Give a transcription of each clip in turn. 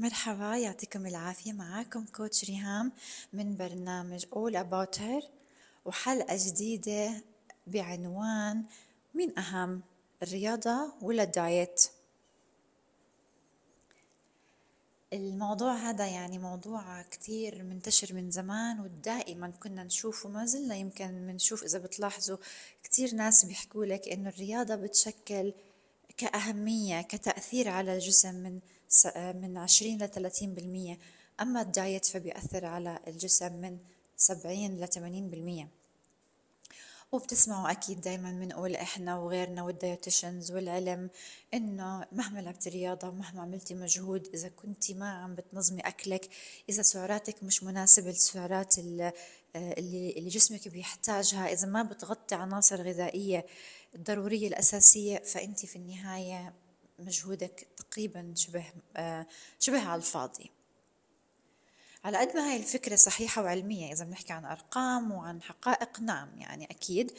مرحبا يعطيكم العافية معاكم كوتش ريهام من برنامج All About Her وحلقة جديدة بعنوان مين أهم الرياضة ولا الدايت؟ الموضوع هذا يعني موضوع كتير منتشر من زمان ودائما كنا نشوفه ما زلنا يمكن بنشوف إذا بتلاحظوا كتير ناس بيحكوا لك إنه الرياضة بتشكل كأهمية كتأثير على الجسم من من عشرين لثلاثين بالمية. أما الدايت فبيأثر على الجسم من سبعين لثمانين بالمية. وبتسمعوا أكيد دايما بنقول إحنا وغيرنا وال dietitians والعلم إنه مهما لعبتي رياضة ومهما عملتي مجهود إذا كنتي ما عم بتنظمي أكلك إذا سعراتك مش مناسبة للسعرات اللي, اللي جسمك بيحتاجها إذا ما بتغطي عناصر غذائية الضرورية الأساسية فأنت في النهاية مجهودك تقريبا شبه شبه على الفاضي. على قد ما هاي الفكرة صحيحة وعلمية إذا بنحكي عن أرقام وعن حقائق نعم يعني أكيد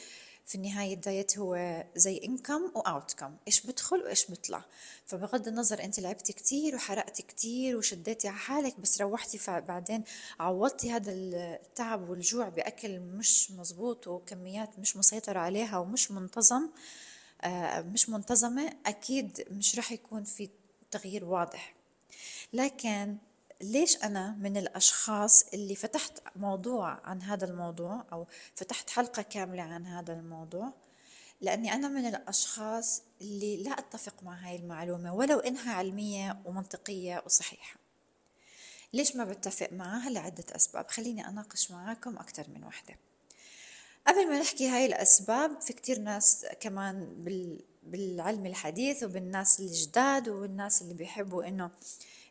في النهاية الدايت هو زي انكم واوتكم إيش بدخل وإيش بيطلع. فبغض النظر أنت لعبتي كتير وحرقتي كتير وشديتي على حالك بس روحتي بعدين عوضتي هذا التعب والجوع بأكل مش مزبوط وكميات مش مسيطرة عليها ومش منتظم آه، مش منتظمة أكيد مش رح يكون في تغيير واضح. لكن ليش أنا من الأشخاص اللي فتحت موضوع عن هذا الموضوع أو فتحت حلقة كاملة عن هذا الموضوع؟ لأني أنا من الأشخاص اللي لا أتفق مع هاي المعلومة ولو إنها علمية ومنطقية وصحيحة. ليش ما بتفق معها؟ لعدة أسباب. خليني أناقش معاكم أكثر من وحدة. قبل ما نحكي هاي الأسباب في كتير ناس كمان بالعلم الحديث وبالناس الجداد والناس اللي بيحبوا إنه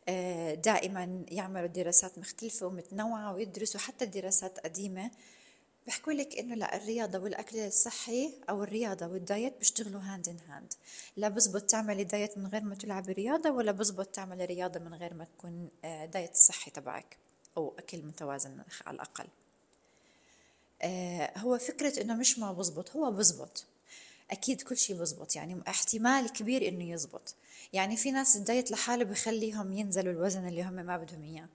آه، دائما يعملوا دراسات مختلفة ومتنوعة ويدرسوا حتى دراسات قديمة. بحكوا لك إنه لا الرياضة والأكل الصحي أو الرياضة والدايت بيشتغلوا hand in hand لا بزبط تعملي دايت من غير ما تلعبي رياضة ولا بزبط تعملي رياضة من غير ما تكون آه، دايت صحي تبعك أو أكل متوازن على الأقل. هو فكرة إنه مش ما بزبط هو بزبط. أكيد كل شيء بزبط يعني احتمال كبير إنه يزبط. يعني في ناس الدايت لحاله بخليهم ينزلوا الوزن اللي هم ما بدهم إياه.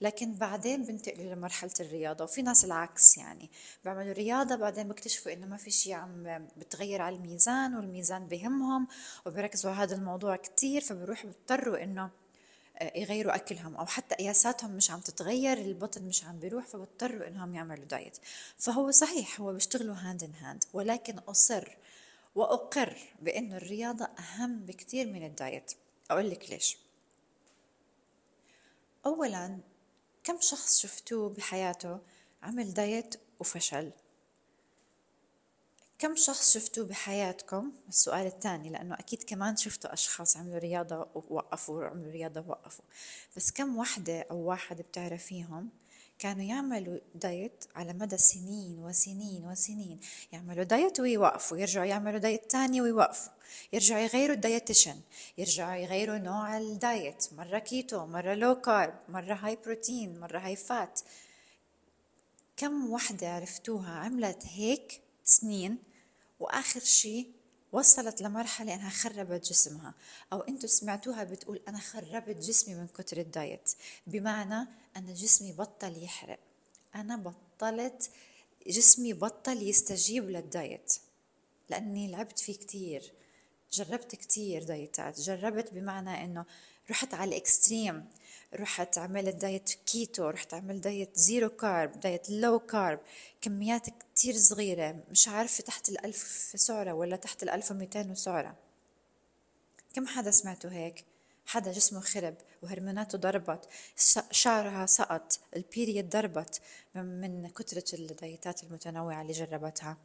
لكن بعدين بنتقلوا لمرحلة الرياضة وفي ناس العكس يعني. بيعملوا رياضة بعدين بيكتشفوا إنه ما في شيء عم بتغير على الميزان والميزان بهمهم وبركزوا على هذا الموضوع كتير فبروحوا بيضطروا آه، يغيروا أكلهم أو حتى قياساتهم مش عم تتغير البطن مش عم بيروح فبضطروا إنهم يعملوا دايت. فهو صحيح هو بيشتغلوا hand in hand ولكن أصر وأقر بأن الرياضة أهم بكثير من الدايت. أقول لك ليش. أولا كم شخص شفتوه بحياته عمل دايت وفشل؟ كم شخص شفتوه بحياتكم؟ السؤال الثاني لأنه أكيد كمان شفتوا أشخاص عملوا رياضة ووقفوا وعملوا رياضة ووقفوا. بس كم وحدة أو واحد بتعرفيهم كانوا يعملوا دايت على مدى سنين وسنين وسنين؟ يعملوا دايت ويوقفوا يرجعوا يعملوا دايت تاني ويوقفوا. يرجعوا يغيروا ال dietitian يرجعوا يغيروا نوع الدايت. مرة كيتو مرة low carb مرة high protein مرة high fat كم وحدة عرفتوها عملت هيك سنين وآخر شي وصلت لمرحلة إنها خربت جسمها. أو أنتوا سمعتوها بتقول أنا خربت جسمي من كتر الدايت. بمعنى أن جسمي بطل يحرق. أنا بطلت جسمي بطل يستجيب للدايت. لأني لعبت فيه كتير. جربت كتير دايتات. جربت بمعنى أنه رحت على ال extreme رحت عملت دايت كيتو رحت عملت دايت zero carb دايت low carb كميات كتير صغيرة مش عارفة تحت الألف سعرة ولا تحت الألف ومئتين سعرة. كم حدا سمعته هيك؟ حدا جسمه خرب وهرموناته ضربت شعرها سقط ال period ضربت من كترة الدايتات المتنوعة اللي جربتها.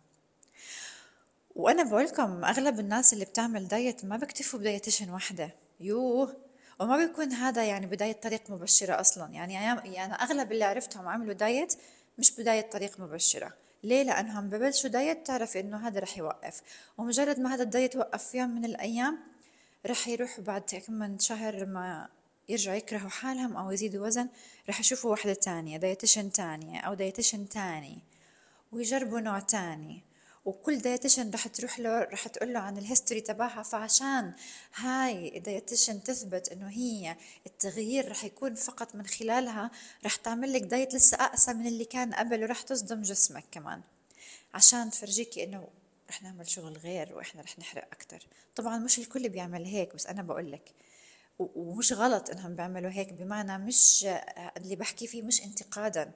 وأنا بقولكم أغلب الناس اللي بتعمل دايت ما بكتفوا ب dietitian واحدة. يوه! وما بيكون هذا يعني بداية طريق مبشرة أصلا. يعني يعني أغلب اللي عرفتهم عملوا دايت مش بداية طريق مبشرة. ليه؟ لأنهم ببلشوا دايت تعرف إنه هذا رح يوقف. ومجرد ما هذا الدايت وقف في يوم من الأيام رح يروحوا بعد كم من شهر ما يرجعوا يكرهوا حالهم أو يزيدوا وزن رح يشوفوا واحدة تانية dietitian تانية أو dietitian تاني ويجربوا نوع تاني. وكل dietitian رح تروح له رح تقول له عن ال history تبعها. فعشان هاي ال dietitian تثبت إنه هي التغيير رح يكون فقط من خلالها رح تعمل لك دايت لسه أقسى من اللي كان قبل ورح تصدم جسمك كمان. عشان تفرجيكي إنه رح نعمل شغل غير وإحنا رح نحرق أكثر طبعا مش الكل بيعمل هيك بس أنا بقول لك. ومش غلط إنهم بيعملوا هيك بمعنى مش اللي بحكي فيه مش انتقادا.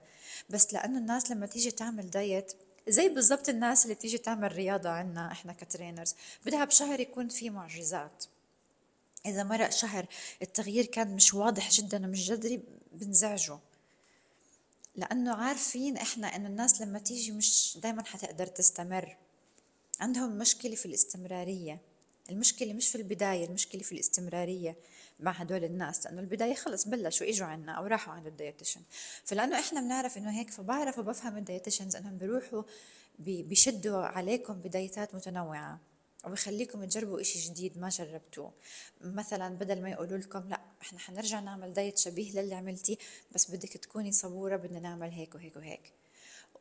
بس لأنه الناس لما تيجي تعمل دايت زي بالضبط الناس اللي بتيجي تعمل رياضة عنا إحنا كترينرز بدها بشهر يكون في معجزات. إذا مرق شهر التغيير كان مش واضح جدا ومش جذري بنزعجه. لأنه عارفين إحنا إنه الناس لما تيجي مش دايما حتقدر تستمر. عندهم مشكلة في الاستمرارية. المشكلة مش في البداية المشكلة في الاستمرارية. مع هدول الناس لأنه البداية خلص بلشوا إجوا عنا أو راحوا عند ال dietitian. فلأنه إحنا بنعرف إنه هيك فبعرف وبفهم ال dietitians إنهم بيروحوا بيشدوا عليكم بدايتات متنوعة وبخليكم تجربوا إشي جديد ما جربتوه. مثلا بدل ما يقولوا لكم لأ إحنا حنرجع نعمل دايت شبيه للي عملتيه بس بدك تكوني صبورة بدنا نعمل هيك وهيك وهيك.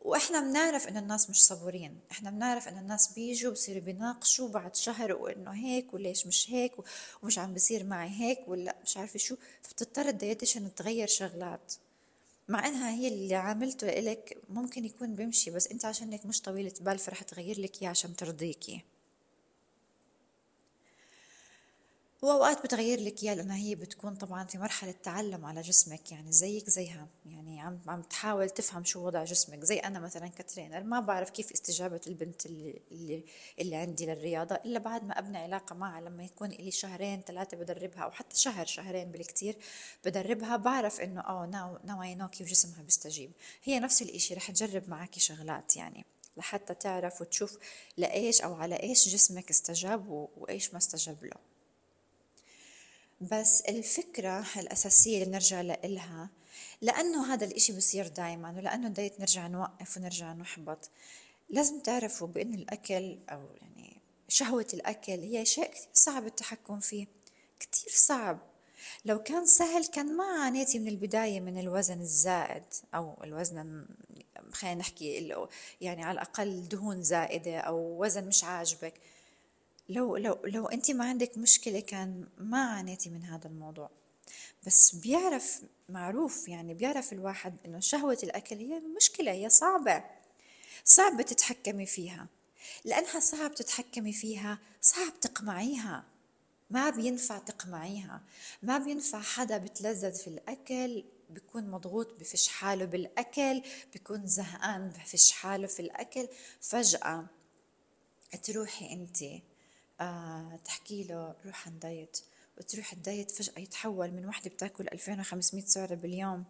وإحنا بنعرف ان الناس مش صبورين. إحنا بنعرف ان الناس بيجوا بصيروا بيناقشوا بعد شهر وإنه هيك وليش مش هيك ومش عم بصير معي هيك ولا مش عارفة شو. فبتضطر الدايتيشن تغير شغلات. مع إنها هي اللي عاملته لك ممكن يكون بيمشي بس أنت عشانك مش طويلة بال فرح تغير لك إياه عشان ترضيكي. وأوقات بتغير لك اياه لأنها هي بتكون طبعا في مرحلة تعلم على جسمك يعني زيك زيها. يعني عم عم تحاول تفهم شو وضع جسمك. زي أنا مثلا كترينر ما بعرف كيف استجابة البنت اللي اللي, اللي عندي للرياضة إلا بعد ما أبني علاقة معها. لما يكون لي شهرين ثلاثة بدربها أو حتى شهر شهرين بالكثير بدربها بعرف إنه آه ناو ناو اي نو كيف جسمها بيستجيب. هي نفس الإشي رح تجرب معك شغلات يعني لحتى تعرف وتشوف لإيش أو على إيش جسمك استجاب وإيش ما استجاب له. بس الفكرة الأساسية اللي نرجع لإلها لأنه هذا الإشي بصير دايما ولأنه دايت نرجع نوقف ونرجع نحبط. لازم تعرفوا بأن الأكل أو يعني شهوة الأكل هي شيء صعب التحكم فيه كثير صعب. لو كان سهل كان ما عانيتي من البداية من الوزن الزائد أو الوزن خلينا نحكي يعني على الأقل دهون زائدة أو وزن مش عاجبك. لو لو لو أنت ما عندك مشكلة كان ما عانيتي من هذا الموضوع. بس بيعرف معروف يعني بيعرف الواحد إنه شهوة الأكل هي مشكلة هي صعبة. صعب تتحكمي فيها. لأنها صعب تتحكمي فيها صعب تقمعيها. ما بينفع تقمعيها. ما بينفع حدا بتلذذ في الأكل بيكون مضغوط بفش حاله بالأكل بيكون زهقان بفش حاله في الأكل. فجأة تروحي أنت آه تحكي له روح عن دايت. وتروح الدايت فجأة يتحول من وحدة بتاكل 2500 سعرة باليوم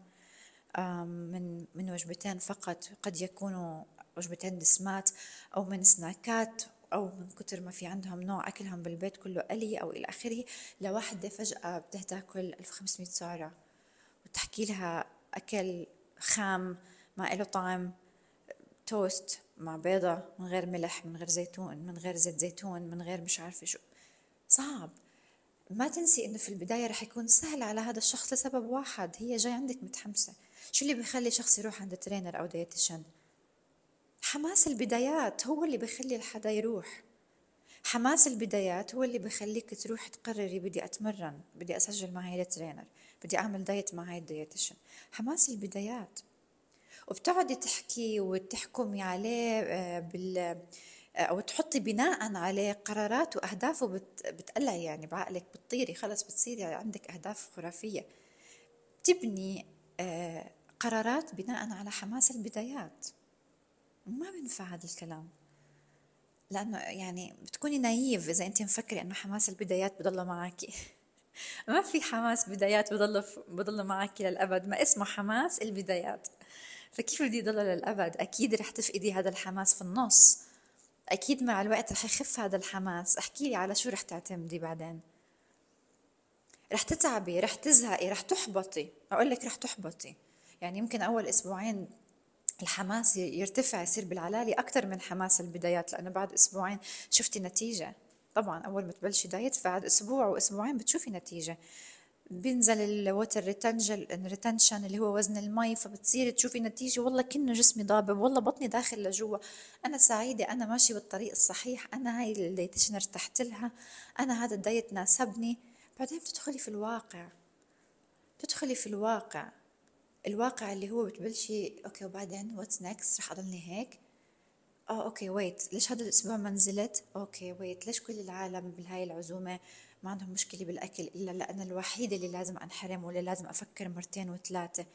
من من وجبتين فقط. قد يكونوا وجبتين دسمات أو من سناكات أو من كتر ما في عندهم نوع أكلهم بالبيت كله قلي أو إلى آخره لوحدة فجأة بدها تاكل 1500 سعرة. وتحكي لها أكل خام ما له طعم. توست مع بيضة من غير ملح من غير زيتون من غير زيت زيتون من غير مش عارفة شو. صعب. ما تنسي إنه في البداية رح يكون سهل على هذا الشخص لسبب واحد هي جاي عندك متحمسة. شو اللي بيخلي شخص يروح عند trainer أو dietitian حماس البدايات هو اللي بيخلي الحدا يروح. حماس البدايات هو اللي بخليك تروح تقرري بدي أتمرن بدي أسجل مع ال trainer بدي أعمل دايت مع هاي ال dietitian حماس البدايات. وبتقعدي تحكي وتحكمي عليه آه، بال آه، أو تحطي بناء عليه قرارات واهداف وبتقلعي يعني بعقلك بتطيري خلص بتصيري عندك أهداف خرافية. تبني آه، قرارات بناء على حماس البدايات. ما بينفع هذا الكلام. لأنه يعني بتكوني نايف إذا انت مفكرة إنه حماس البدايات بضل معك ما في حماس بدايات بضل بضل معك للأبد. ما اسمه حماس البدايات. فكيف بدي يضل للأبد؟ أكيد رح تفقدي هذا الحماس في النص. أكيد مع الوقت رح يخف هذا الحماس. احكي لي على شو رح تعتمدي بعدين. رح تتعبي رح تزهقي رح تحبطي. أقول لك رح تحبطي. يعني يمكن أول أسبوعين الحماس يرتفع يصير بالعلالي أكثر من حماس البدايات لأنه بعد أسبوعين شفتي نتيجة. طبعا أول ما تبلشي دايت بعد أسبوع وأسبوعين بتشوفي نتيجة. بينزل ال water retention اللي هو وزن المي فبتصير تشوفي نتيجة. والله كأنه جسمي ضابب والله بطني داخل لجوا. أنا سعيدة أنا ماشي بالطريق الصحيح. أنا هاي ال dietitian ارتحت لها. أنا هذا الدايت ناسبني. بعدين بتدخلي في الواقع. بتدخلي في الواقع. الواقع اللي هو بتبلشي okay وبعدين what's next رح أضلني هيك. آه okay wait ليش هذا الأسبوع ما نزلت؟ okay wait ليش كل العالم بهاي العزومة؟ ما عندهم مشكلة بالأكل إلا لأنا الوحيدة اللي لازم أنحرم ولا لازم أفكر مرتين وثلاثة.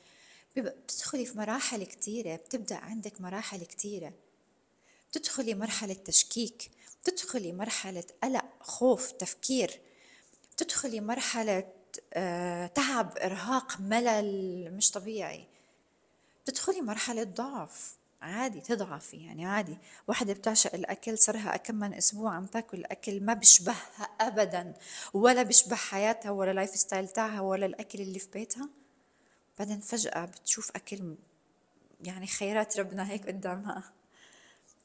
بتدخلي في مراحل كتيرة بتبدأ عندك مراحل كتيرة. بتدخلي مرحلة تشكيك بتدخلي مرحلة قلق خوف تفكير. بتدخلي مرحلة آه، تعب إرهاق ملل مش طبيعي. بتدخلي مرحلة ضعف. عادي تضعفي يعني عادي. واحدة بتعشق الأكل صارها كم من أسبوع عم تاكل أكل ما بيشبهها أبدا. ولا بيشبه حياتها ولا ال life style تاعها ولا الأكل اللي في بيتها. بعدين فجأة بتشوف أكل يعني خيرات ربنا هيك قدامها.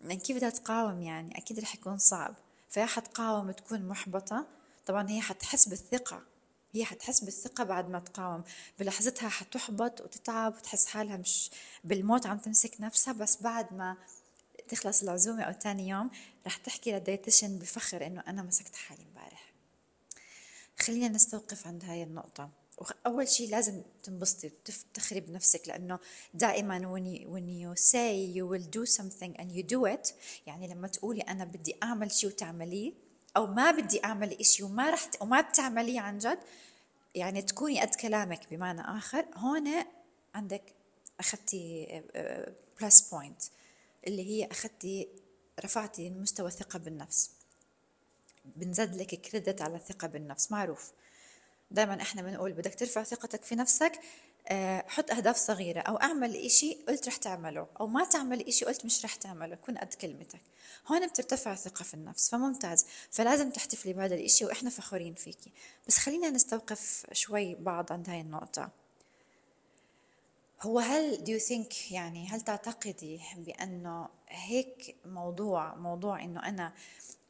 يعني كيف بدها تقاوم يعني؟ أكيد رح يكون صعب. فيا حتقاوم تكون محبطة. طبعا هي حتحس بالثقة. هي حتحس بالثقة بعد ما تقاوم. بلحظتها حتحبط وتتعب وتحس حالها مش بالموت عم تمسك نفسها بس بعد ما تخلص العزومة أو تاني يوم رح تحكي للديتيشن بفخر إنه أنا مسكت حالي امبارح. خلينا نستوقف عند هاي النقطة. أول شيء لازم تنبسطي تفتخري بنفسك لأنه دائما when you, when you say you will do something and you do it يعني لما تقولي أنا بدي أعمل شيء وتعمليه أو ما بدي أعمل إشي وما رح وما بتعمليه عن جد يعني تكوني قد كلامك بمعنى آخر. هون عندك اخذتي plus point اللي هي اخذتي رفعتي مستوى الثقه بالنفس. بنزيد لك credit على الثقة بالنفس معروف. دائما إحنا بنقول بدك ترفع ثقتك في نفسك حط أهداف صغيرة أو أعمل إشي قلت رح تعمله أو ما تعمل إشي قلت مش رح تعمله كن قد كلمتك. هون بترتفع الثقة في النفس فممتاز. فلازم تحتفلي بهذا الإشي وإحنا فخورين فيكي بس خلينا نستوقف شوي بعض عند هاي النقطة. هو هل do you think يعني هل تعتقدي بأنه هيك موضوع موضوع إنه أنا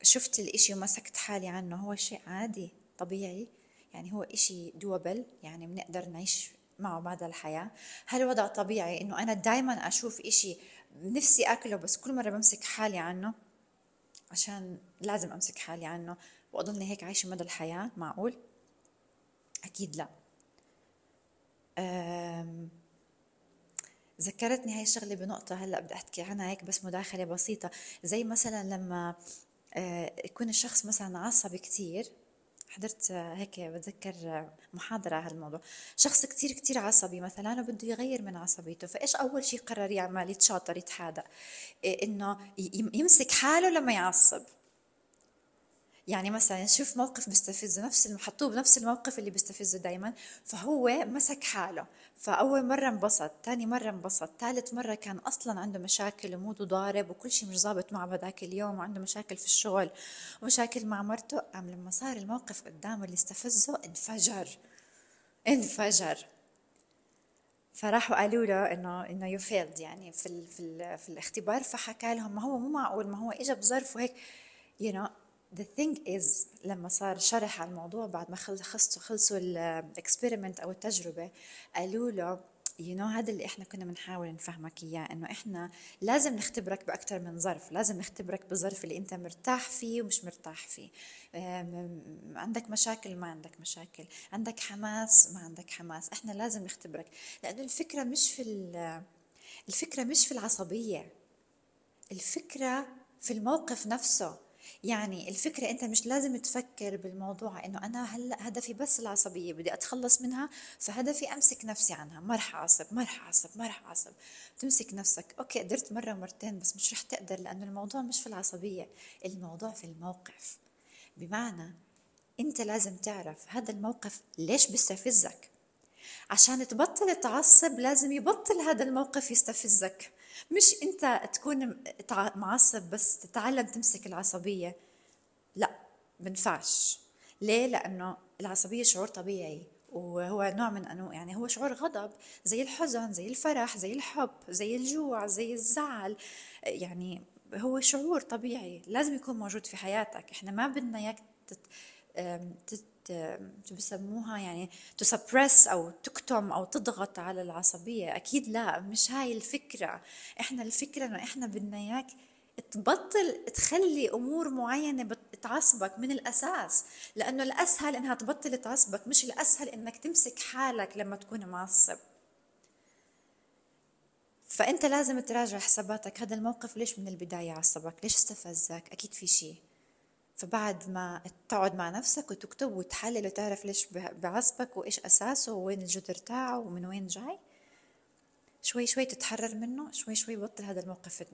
شفت الإشي ومسكت حالي عنه هو شيء عادي طبيعي؟ يعني هو إشي دوبل يعني بنقدر نعيش معه بعد الحياة. هل وضع طبيعي إنه أنا دائما أشوف إشي نفسي أكله بس كل مرة بمسك حالي عنه؟ عشان لازم أمسك حالي عنه. واضلني هيك عايشة مدى الحياة معقول؟ أكيد لا. ذكرتني هاي الشغلة بنقطة هلأ بدي أحكي عنها هيك بس مداخلة بسيطة. زي مثلا لما آه، يكون الشخص مثلا عصبي كثير حضرت هيك بتذكر محاضرة على هالموضوع. شخص كتير كتير عصبي مثلا وبده يغير من عصبيته. فإيش أول شيء قرر يعمل؟ يتشاطر يتحادى إيه إنه يمسك حاله لما يعصب. يعني مثلا يشوف موقف بيستفزه نفس حطوه بنفس الموقف اللي بيستفزه دائما فهو مسك حاله فأول مرة انبسط ثاني مرة انبسط ثالث مرة كان أصلا عنده مشاكل وموده ضارب وكل شيء مش ظابط معه بذاك اليوم وعنده مشاكل في الشغل ومشاكل مع مرته. قام لما صار الموقف قدامه اللي استفزه انفجر انفجر. فراحوا قالوا له إنه إنه you failed يعني في في, في الاختبار. فحكى لهم ما هو مو معقول ما هو اجى بظرف وهيك you you know. The thing is لما صار شرح على الموضوع بعد ما خلصوا خلصوا ال experiment أو التجربة قالوا له you know هذا اللي إحنا كنا بنحاول نفهمك إياه إنه إحنا لازم نختبرك باكثر من ظرف لازم نختبرك بالظرف اللي أنت مرتاح فيه ومش مرتاح فيه. عندك مشاكل ما عندك مشاكل. عندك حماس ما عندك حماس. إحنا لازم نختبرك. لأنه الفكرة مش في الفكرة مش في العصبية. الفكرة في الموقف نفسه. يعني الفكرة أنت مش لازم تفكر بالموضوع إنه أنا هلأ هدفي بس العصبية بدي أتخلص منها فهدفي أمسك نفسي عنها. ما رح أعصب ما رح أعصب ما رح أعصب. تمسك نفسك. أوكي قدرت مرة مرتين بس مش رح تقدر لأنه الموضوع مش في العصبية الموضوع في الموقف. بمعنى أنت لازم تعرف هذا الموقف ليش بيستفزك. عشان تبطل تعصب لازم يبطل هذا الموقف يستفزك. مش انت تكون معصب بس تتعلم تمسك العصبية. لا بنفعش ليه؟ لأنه العصبية شعور طبيعي وهو نوع من انواع يعني هو شعور غضب زي الحزن زي الفرح زي الحب زي الجوع زي الزعل. يعني هو شعور طبيعي لازم يكون موجود في حياتك. إحنا ما بدنا إياك شو بسموها يعني تسبرس أو تكتم أو تضغط على العصبية. أكيد لا مش هاي الفكرة. إحنا الفكرة إنه إحنا بدنا إياك تبطل تخلي أمور معينة تعصبك من الأساس. لأنه الأسهل إنها تبطل تعصبك مش الأسهل إنك تمسك حالك لما تكون معصب. فأنت لازم تراجع حساباتك. هذا الموقف ليش من البداية عصبك؟ ليش استفزك؟ أكيد في شيء. فبعد ما تقعد مع نفسك وتكتب وتحلل وتعرف ليش بعصبك وإيش أساسه ووين الجذر تاعه ومن وين جاي شوي شوي تتحرر منه شوي شوي بطل هذا الموقف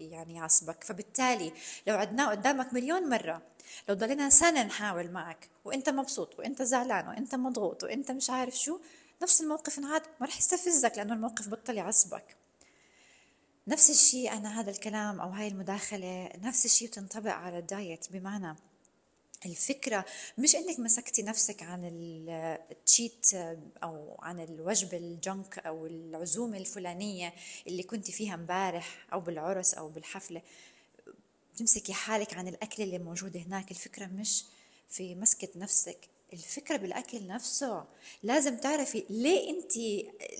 يعني يعصبك. فبالتالي لو عدناه قدامك مليون مرة لو ضلينا سنة نحاول معك وإنت مبسوط وإنت زعلان وإنت مضغوط وإنت مش عارف شو نفس الموقف انعاد ما رح يستفزك لأنه الموقف بطل يعصبك. نفس الشيء أنا هذا الكلام أو هاي المداخلة نفس الشيء بتنطبق على الدايت. بمعنى الفكرة مش إنك مسكتي نفسك عن التشيت أو عن الوجبة الجنك أو العزومة الفلانية اللي كنت فيها امبارح أو بالعرس أو بالحفلة. تمسكي حالك عن الأكل اللي موجود هناك. الفكرة مش في مسكة نفسك الفكرة بالأكل نفسه. لازم تعرفي ليه أنت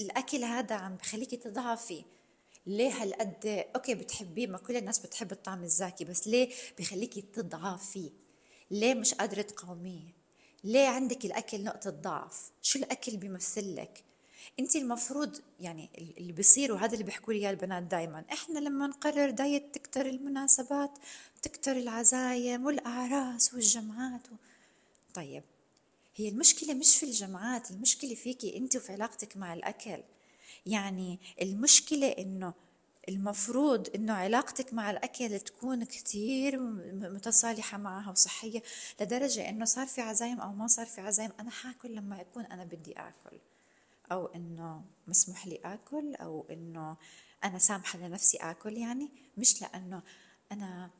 الأكل هذا عم بخليكي تضعفي. ليه هالقد أوكي بتحبيه ما كل الناس بتحب الطعم الزاكي بس ليه بخليكي تضعفي؟ ليه مش قادرة تقاوميه؟ ليه عندك الأكل نقطة ضعف؟ شو الأكل بيمثل لك؟ أنت المفروض يعني اللي بيصير وهذا اللي بيحكوا لي البنات دائما إحنا لما نقرر دايت تكتر المناسبات تكتر العزايم والأعراس والجمعات و... طيب هي المشكلة مش في الجمعات المشكلة فيكي أنت وفي علاقتك مع الأكل. يعني المشكلة إنه المفروض إنه علاقتك مع الأكل تكون كثير متصالحة معها وصحية لدرجة إنه صار في عزايم أو ما صار في عزايم أنا حاكل لما أكون أنا بدي آكل أو إنه مسموح لي آكل أو إنه أنا سامحة لنفسي آكل يعني مش لأنه أنا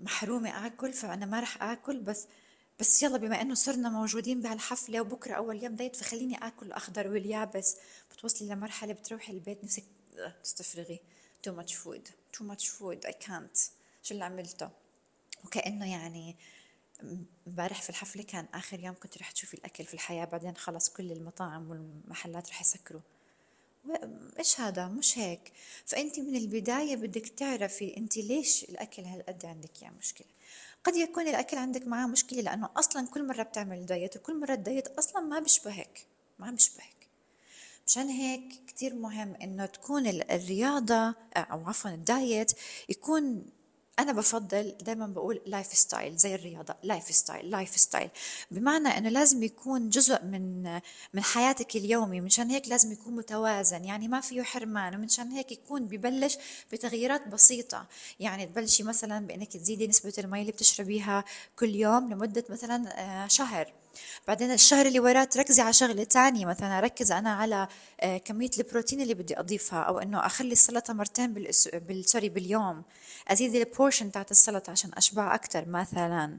محرومة آكل فأنا ما رح آكل بس بس يلا بما إنه صرنا موجودين بهالحفله وبكرة أول يوم دايت فخليني آكل الاخضر واليابس. بتوصلي لمرحلة بتروحي البيت نفسك تستفرغي. تو ماتش فود تو ماتش فود اي كانت شو اللي عملته؟ وكأنه يعني امبارح في الحفلة كان آخر يوم كنت رح تشوفي الأكل في الحياة بعدين خلص كل المطاعم والمحلات رح يسكروا. إيش هذا؟ مش هيك. فانت من البداية بدك تعرفي انت ليش الأكل هالقد عندك؟ يعني مشكلة. قد يكون الأكل عندك معاه مشكلة لأنه أصلا كل مرة بتعمل دايت وكل مرة الدايت أصلا ما بيشبهك ما بيشبهك مشان هيك كتير مهم إنه تكون الرياضة أو عفوا الدايت يكون أنا بفضل دائما بقول life style زي الرياضة life style life style بمعنى إنه لازم يكون جزء من من حياتك اليومي مشان هيك لازم يكون متوازن. يعني ما فيه حرمان ومنشان هيك يكون ببلش بتغييرات بسيطة. يعني تبلشي مثلا بإنك تزيدي نسبة المي اللي بتشربيها كل يوم لمدة مثلا آه، شهر. بعدين الشهر اللي وراه تركزي على شغلة تانية مثلا أركز أنا على آه، كمية البروتين اللي بدي أضيفها أو إنه أخلي السلطة مرتين بالأس... sorry باليوم. أزيد ال portion تاعت السلطة عشان أشبع أكثر مثلا.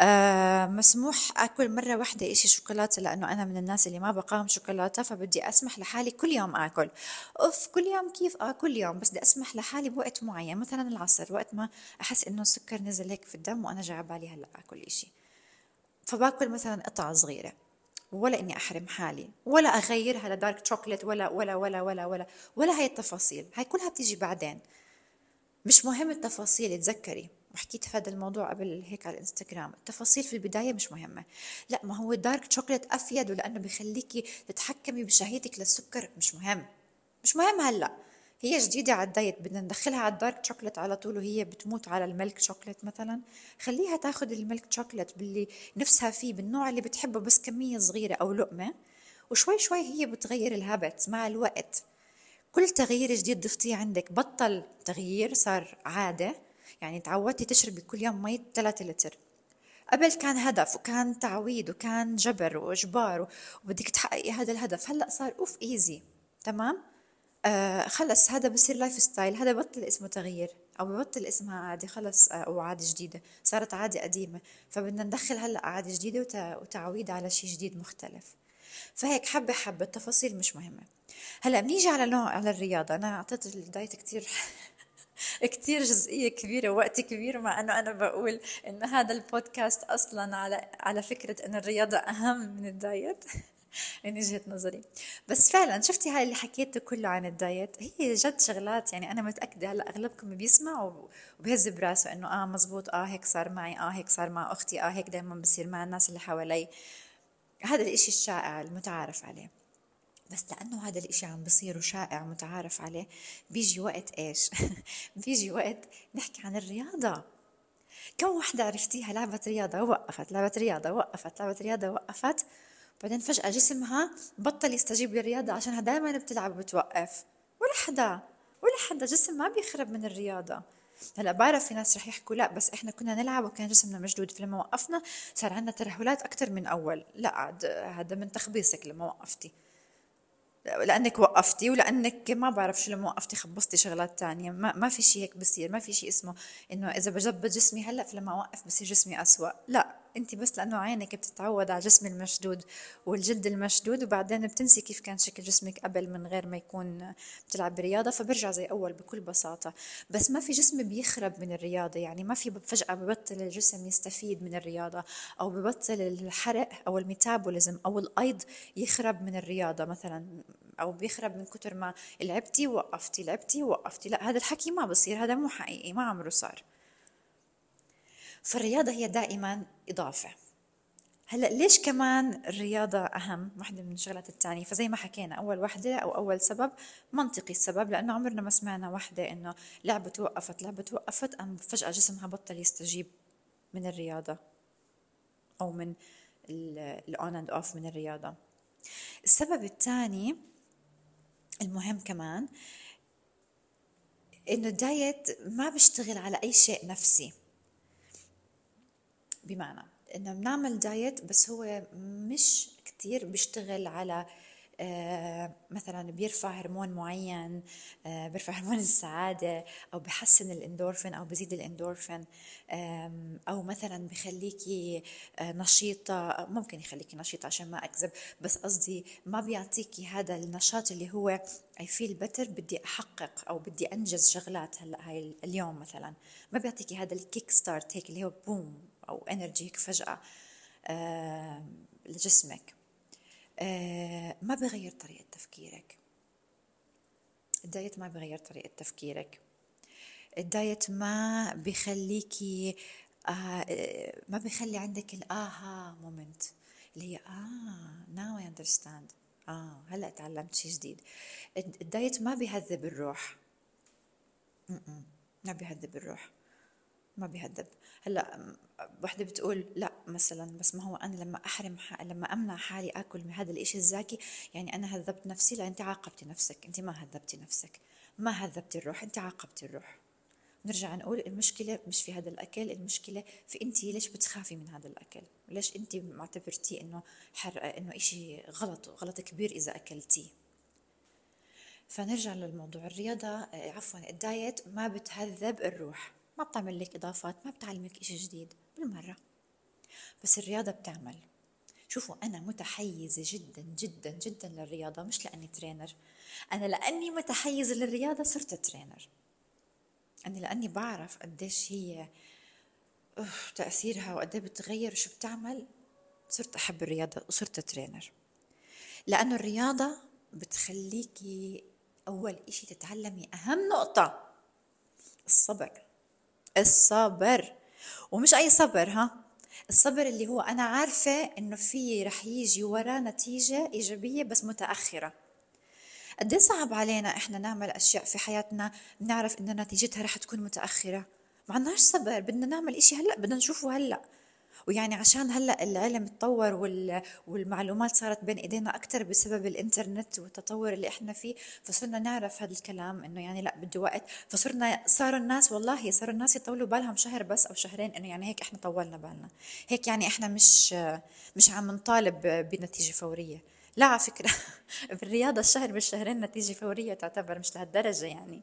آه مسموح أكل مرة واحدة إشي شوكولاتة لأنه أنا من الناس اللي ما بقاوم شوكولاتة فبدي أسمح لحالي كل يوم آكل. أوف كل يوم كيف؟ آه كل يوم بس بدي أسمح لحالي بوقت معين مثلا العصر وقت ما أحس إنه السكر نزل هيك في الدم وأنا جاي بالي هلأ آكل إشي. فباكل مثلا قطعة صغيرة ولا إني أحرم حالي ولا أغيرها ل dark chocolate ولا ولا ولا ولا ولا ولا هاي التفاصيل. هاي كلها بتيجي بعدين. مش مهم التفاصيل تذكري وحكيت في هذا الموضوع قبل هيك على الإنستغرام. التفاصيل في البداية مش مهمة. لا ما هو ال dark chocolate أفيد ولأنه بخليكي تتحكمي بشهيتك للسكر مش مهم. مش مهم هلأ. هي جديدة على الدايت بدنا ندخلها على ال dark chocolate على طول وهي بتموت على ال milk chocolate مثلا. خليها تاخذ ال milk chocolate باللي نفسها فيه بالنوع اللي بتحبه بس كمية صغيرة أو لقمة. وشوي شوي هي بتغير ال habit مع الوقت. كل تغيير جديد ضفتيه عندك بطل تغيير صار عادة. يعني تعودتي تشربي كل يوم مي 3 لتر. قبل كان هدف وكان تعويد وكان جبر وإجبار وبدك تحققي هذا الهدف. هلأ صار أوف easy. تمام؟ آه خلص هذا بصير life style هذا بطل اسمه تغيير أو ببطل اسمها عادي خلص آه أو عادة جديدة صارت عادة قديمة. فبدنا ندخل هلأ عادة جديدة وتعويد على شيء جديد مختلف. فهيك حبة حبة التفاصيل مش مهمة. هلأ بنيجي على نوع على الرياضة. أنا أعطيت الدايت كثير كتير جزئية كبيرة ووقت كبير مع إنه أنا بقول انه هذا البودكاست أصلا على على فكرة انه الرياضة أهم من الدايت. من وجهة نظري. بس فعلا شفتي هاي اللي حكيته كله عن الدايت؟ هي جد شغلات يعني أنا متأكدة هلأ أغلبكم بيسمع وبيهز براسه إنه آه مزبوط آه هيك صار معي آه هيك صار مع أختي آه هيك دائما بصير مع الناس اللي حوالي. هذا الإشي الشائع المتعارف عليه. بس لأنه هذا الإشي عم بصير وشائع متعارف عليه بيجي وقت إيش؟ بيجي وقت نحكي عن الرياضة. كم وحدة عرفتيها؟ لعبت رياضة ووقفت لعبت رياضة وقفت لعبت رياضة وقفت. بعدين فجأة جسمها بطل يستجيب للرياضة عشانها دائما بتلعب وبتوقف. ولا حدا ولا حدا جسم ما بيخرب من الرياضة. هلأ بعرف في ناس رح يحكوا لا بس إحنا كنا نلعب وكان جسمنا مشدود. فلما وقفنا صار عندنا ترهلات أكثر من أول. لا عاد هذا من تخبيصك لما وقفتي. لأنك وقفتي ولأنك ما بعرف شو لما وقفتي خبصتي شغلات تانية. ما, ما في شيء هيك بصير ما في شيء اسمه إنه إذا بجبد جسمي هلأ فلما اوقف بصير جسمي اسوء لا. انت بس لأنه عينك بتتعود على جسم المشدود والجلد المشدود وبعدين بتنسي كيف كان شكل جسمك قبل من غير ما يكون بتلعب برياضه فبرجع زي أول بكل بساطة. بس ما في جسم بيخرب من الرياضة يعني ما في فجأة ببطل الجسم يستفيد من الرياضة أو ببطل الحرق أو الميتابوليزم أو الأيض يخرب من الرياضة مثلا أو بيخرب من كتر ما لعبتي وقفتي لعبتي وقفتي لا هذا الحكي ما بصير هذا مو حقيقي ما عمره صار. فالرياضة هي دائما إضافة. هلأ ليش كمان الرياضة أهم؟ وحدة من الشغلات الثانية. فزي ما حكينا أول وحدة أو أول سبب منطقي السبب لأنه عمرنا ما سمعنا وحدة إنه لعبة توقفت لعبة توقفت أم فجأة جسمها بطل يستجيب من الرياضة أو من الأون أند أوف من الرياضة. السبب الثاني المهم كمان إنه الدايت ما بيشتغل على أي شيء نفسي. بمعنى إنه بنعمل دايت بس هو مش كتير بيشتغل على آه مثلا بيرفع هرمون معين آه بيرفع هرمون السعادة أو بحسن الإندورفين أو بزيد الإندورفين أو مثلا بخليكي آه نشيطة ممكن يخليكي نشيطة عشان ما أكذب بس قصدي ما بيعطيكي هذا النشاط اللي هو I feel better بدي أحقق أو بدي أنجز شغلات هلأ هاي اليوم مثلا. ما بيعطيكي هذا ال kick start هيك اللي هو boom أو energy هيك فجأة آه لجسمك. آه ما بغير طريقة تفكيرك. الدايت ما بغير طريقة تفكيرك. الدايت ما بخليكي آه ما بخلي عندك ال aha moment اللي هي آه now I understand آه هلأ تعلمت شيء جديد. الدايت ما بيهذب الروح. ما بيهذب الروح. ما بيهذب هلأ وحده بتقول لا مثلا بس ما هو أنا لما أحرم لما أمنع حالي أكل من هذا الإشي الزاكي يعني أنا هذبت نفسي لا أنت عاقبتي نفسك أنت ما هذبتي نفسك ما هذبتي الروح أنت عاقبتي الروح. نرجع نقول المشكلة مش في هذا الأكل المشكلة في أنت ليش بتخافي من هذا الأكل؟ ليش أنت معتبرتيه إنه حرق إنه إشي غلط غلط كبير إذا أكلتيه؟ فنرجع للموضوع الرياضة عفوا الدايت ما بتهذب الروح. ما بتعمل لك إضافات ما بتعلمك إشي جديد بالمرة. بس الرياضة بتعمل. شوفوا أنا متحيزة جدا جدا جدا للرياضة مش لأني ترينر. أنا لأني متحيزة للرياضة صرت ترينر. أنا لأني بعرف قديش هي تأثيرها وقد بتغير شو بتعمل صرت أحب الرياضة وصرت ترينر. لأنه الرياضة بتخليكي أول إشي تتعلمي أهم نقطة الصبر. الصبر. ومش أي صبر ها؟ الصبر اللي هو أنا عارفة إنه في رح يجي وراه نتيجة إيجابية بس متأخرة. قد إيه صعب علينا إحنا نعمل أشياء في حياتنا بنعرف ان نتيجتها رح تكون متأخرة؟ ما عندناش صبر بدنا نعمل إشي هلأ بدنا نشوفه هلأ. ويعني عشان هلأ العلم تطور والمعلومات صارت بين إيدينا أكثر بسبب الإنترنت والتطور اللي إحنا فيه فصرنا نعرف هذا الكلام إنه يعني لأ بده وقت. فصرنا صاروا الناس والله صاروا الناس يطولوا بالهم شهر بس أو شهرين إنه يعني هيك إحنا طولنا بالنا. هيك يعني إحنا مش مش عم نطالب بنتيجة فورية. لا على فكرة بالرياضة الشهر بالشهرين نتيجة فورية تعتبر مش لهالدرجة يعني.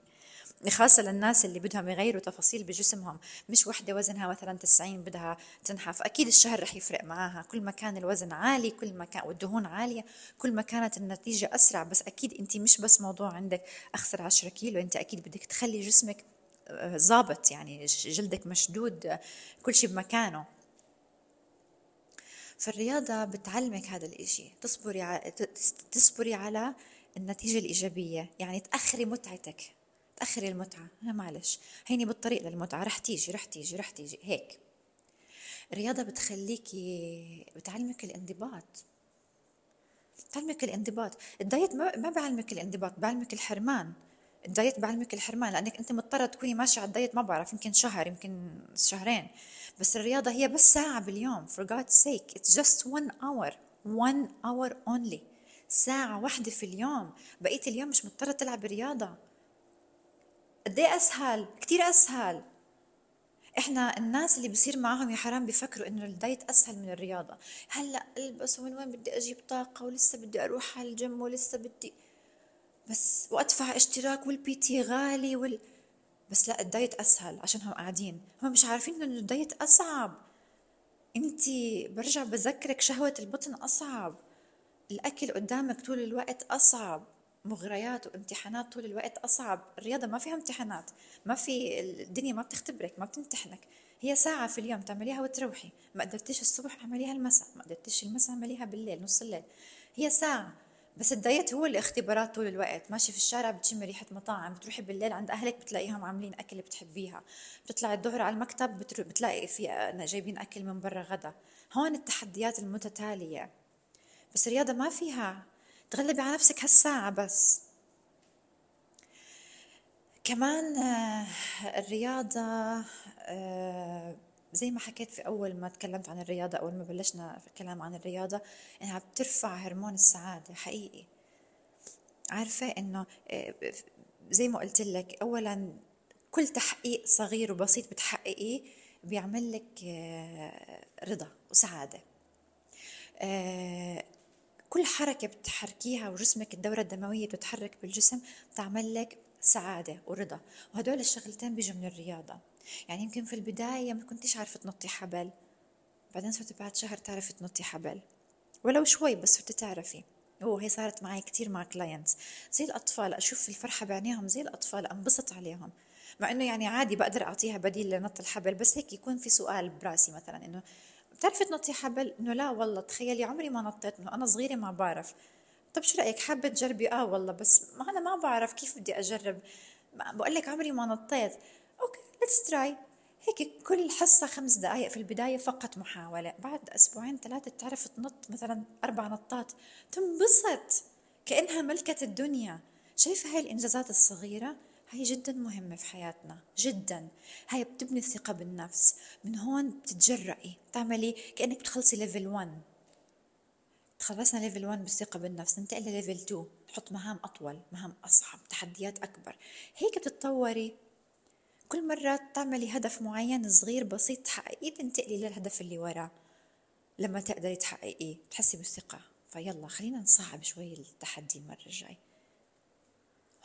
خاصة للناس اللي بدهم يغيروا تفاصيل بجسمهم مش وحدة وزنها مثلا 90 بدها تنحف. أكيد الشهر رح يفرق معاها. كل ما كان الوزن عالي كل ما كان والدهون عالية كل ما كانت النتيجة أسرع. بس أكيد أنت مش بس موضوع عندك أخسر 10 كيلو أنت أكيد بدك تخلي جسمك ظابط يعني جلدك مشدود كل شيء بمكانه. فالرياضة بتعلمك هذا الإشي. تصبري تصبري على النتيجة الإيجابية. يعني تأخري متعتك. تأخري المتعة. معلش. هيني بالطريق للمتعة. رح تيجي رح تيجي رح تيجي. هيك. الرياضة بتخليكي بتعلمك الانضباط. بتعلمك الانضباط. الدايت ما بعلمك الانضباط بعلمك الحرمان. الدايت بعلمك الحرمان لأنك أنت مضطرة تكوني ماشية على الدايت. ما بعرف يمكن شهر يمكن شهرين. بس الرياضة هي بس ساعة باليوم. For God's sake. It's just one hour. One hour only. ساعة واحدة في اليوم. بقية اليوم مش مضطرة تلعب رياضة. قد إيه أسهل؟ كثير أسهل. إحنا الناس اللي بصير معاهم يا حرام بيفكروا إنه الدايت أسهل من الرياضة. هلأ ألبس ومن وين بدي أجيب طاقة ولسه بدي أروح على الجيم ولسه بدي بس وأدفع اشتراك وال PT غالي وال بس لأ الدايت أسهل عشان هم قاعدين. هم مش عارفين إنه الدايت أصعب. انت برجع بذكرك شهوة البطن أصعب. الأكل قدامك طول الوقت أصعب. مغريات وامتحانات طول الوقت أصعب. الرياضة ما فيها امتحانات ما في الدنيا ما بتختبرك ما بتمتحنك. هي ساعة في اليوم تعمليها وتروحي. ما قدرتيش الصبح اعمليها المساء ما قدرتيش المساء اعمليها بالليل نص الليل. هي ساعة. بس الدايت هو اللي طول الوقت. ماشي في الشارع بتشمي ريحة مطاعم بتروحي بالليل عند أهلك بتلاقيهم عاملين أكل بتحبيها. بتطلعي الظهر على المكتب بتلاقي في جايبين أكل من برا غدا. هون التحديات المتتالية. بس الرياضة ما فيها تغلبي على نفسك هالساعة بس. كمان آه، الرياضة آه، زي ما حكيت في أول ما تكلمت عن الرياضة أول ما بلشنا في الكلام عن الرياضة إنها بترفع هرمون السعادة حقيقي. عارفة إنه آه، زي ما قلت لك أولا كل تحقيق صغير وبسيط بتحققيه بيعمل لك رضا وسعادة. كل حركة بتحركيها وجسمك الدورة الدموية بتتحرك بالجسم بتعمل لك سعادة ورضا. وهدول الشغلتين بيجوا من الرياضة. يعني يمكن في البداية ما كنتيش عارفة تنطي حبل. بعدين صرت بعد شهر تعرفي تنطي حبل. ولو شوي بس صرت تعرفي. أوه هي صارت معي كثير مع clients زي الأطفال أشوف الفرحة بعينيهم زي الأطفال أنبسط عليهم. مع إنه يعني عادي بقدر أعطيها بديل لنط الحبل بس هيك يكون في سؤال براسي مثلا إنه بتعرفي تنطي حبل إنه لا والله تخيلي عمري ما نطيت إنه أنا صغيرة ما بعرف. طب شو رأيك؟ حابة تجربي؟ آه والله بس ما أنا ما بعرف كيف بدي أجرب. بقول لك عمري ما نطيت. okay let's try هيك كل حصة خمس دقائق في البداية فقط محاولة. بعد أسبوعين ثلاثة تعرف تنط مثلا أربع نطات تنبسط كأنها ملكة الدنيا. شايفة هاي الإنجازات الصغيرة؟ هي جدا مهمة في حياتنا جدا. هاي بتبني الثقة بالنفس. من هون بتتجرأي بتعملي كأنك بتخلصي level 1 تخلصنا level 1 بالثقة بالنفس. ننتقل لل level 2 نحط مهام أطول مهام أصعب تحديات أكبر. هيك بتتطوري. كل مرة تعملي هدف معين صغير بسيط تحققيه تنتقلي للهدف اللي وراه. لما تقدري تحققيه تحسي بالثقة. فيلا خلينا نصعب شوي التحدي المرة الجاي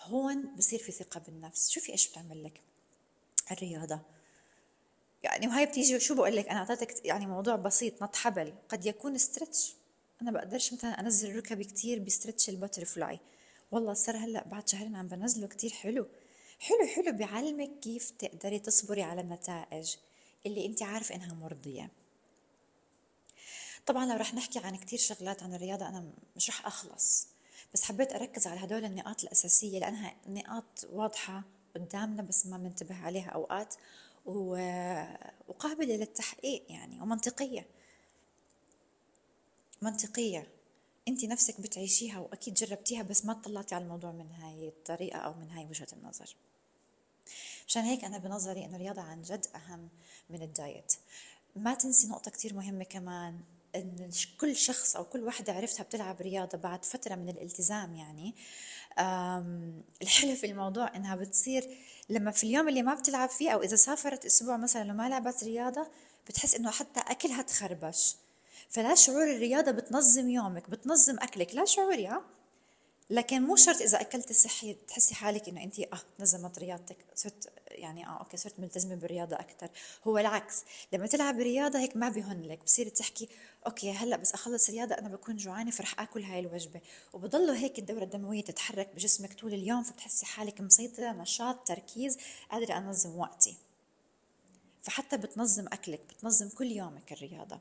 هون بصير في ثقة بالنفس. شوفي إيش بتعمل لك. الرياضة. يعني وهي بتيجي شو بقول لك؟ أنا أعطيتك يعني موضوع بسيط نط حبل. قد يكون stretch أنا بقدرش مثلا أنزل ركبي كتير ب stretch ال butterfly والله صار هلأ بعد شهرين عم بنزله كتير حلو. حلو حلو بيعلمك كيف تقدري تصبري على النتائج اللي أنت عارفه إنها مرضية. طبعا لو رح نحكي عن كتير شغلات عن الرياضة أنا مش رح أخلص. بس حبيت أركز على هدول النقاط الأساسية لأنها نقاط واضحة قدامنا بس ما بننتبه عليها أوقات وقابلة للتحقيق يعني ومنطقية. منطقية. انت نفسك بتعيشيها وأكيد جربتيها بس ما طلعتي على الموضوع من هاي الطريقة أو من هاي وجهة النظر. مشان هيك أنا بنظري إنه الرياضة عن جد أهم من الدايت. ما تنسي نقطة كتير مهمة كمان. إن كل شخص أو كل وحده عرفتها بتلعب رياضة بعد فترة من الالتزام يعني الحلو في الموضوع إنها بتصير لما في اليوم اللي ما بتلعب فيه أو إذا سافرت أسبوع مثلا وما لعبت رياضة بتحس إنه حتى أكلها تخربش. فلا شعور الرياضة بتنظم يومك بتنظم أكلك لا شعوري ها لكن مو شرط إذا أكلتي صحي تحسي حالك إنه انت آه نظمت رياضتك صرت يعني آه okay صرت ملتزمة بالرياضة أكثر هو العكس لما تلعب رياضة هيك ما بهن لك بصير تحكي okay هلأ بس أخلص رياضه أنا بكون جوعانة فرح آكل هاي الوجبة. وبضله هيك الدورة الدموية تتحرك بجسمك طول اليوم فبتحسي حالك مسيطرة نشاط تركيز قادرة أنظم وقتي. فحتى بتنظم أكلك بتنظم كل يومك الرياضة.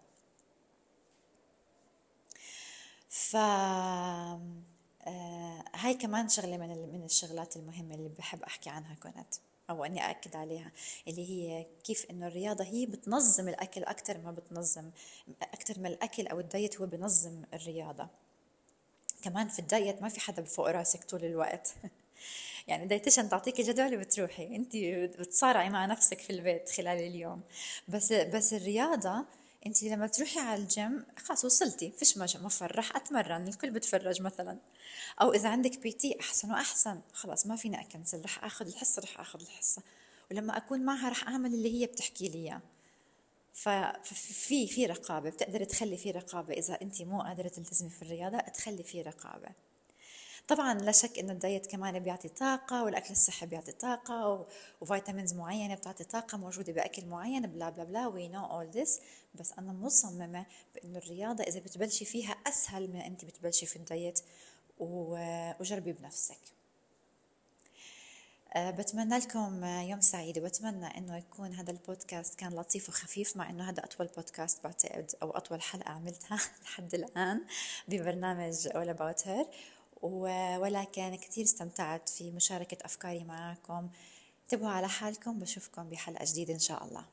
ف آه هاي كمان شغلة من من الشغلات المهمة اللي بحب أحكي عنها كنت أو إني اكد عليها اللي هي كيف إنه الرياضة هي بتنظم الأكل أكثر ما بتنظم أكثر ما الأكل أو الدايت هو بنظم الرياضة. كمان في الدايت ما في حدا بفوق راسك طول الوقت. يعني dietitian تعطيكي جدول وبتروحي أنت بتصارعي مع نفسك في البيت خلال اليوم. بس بس الرياضة انت لما تروحي على الجيم خلاص وصلتي فيش مفر رح أتمرن الكل بتفرج مثلا. أو إذا عندك PT أحسن وأحسن. خلاص ما فيني أ cancel رح آخذ الحصة رح آخذ الحصة. ولما أكون معها رح أعمل اللي هي بتحكي لي إياه. ففي في رقابة بتقدري تخلي في رقابة. إذا انت مو قادرة تلتزمي في الرياضة تخلي في رقابة. طبعا لا شك انه الدايت كمان بيعطي طاقة والأكل الصحي بيعطي طاقة و vitamins معينة بتعطي طاقة موجودة بأكل معين blah blah blah we know all this بس أنا مصممة بإنه الرياضة إذا بتبلشي فيها أسهل من أنت بتبلشي في الدايت وجربي بنفسك. أه بتمنى لكم يوم سعيد وبتمنى إنه يكون هذا البودكاست كان لطيف وخفيف مع إنه هذا أطول بودكاست بعتقد أو أطول حلقة عملتها لحد الآن ببرنامج All About Her. ولكن كثير استمتعت في مشاركة أفكاري معكم انتبهوا على حالكم بشوفكم بحلقة جديدة إن شاء الله.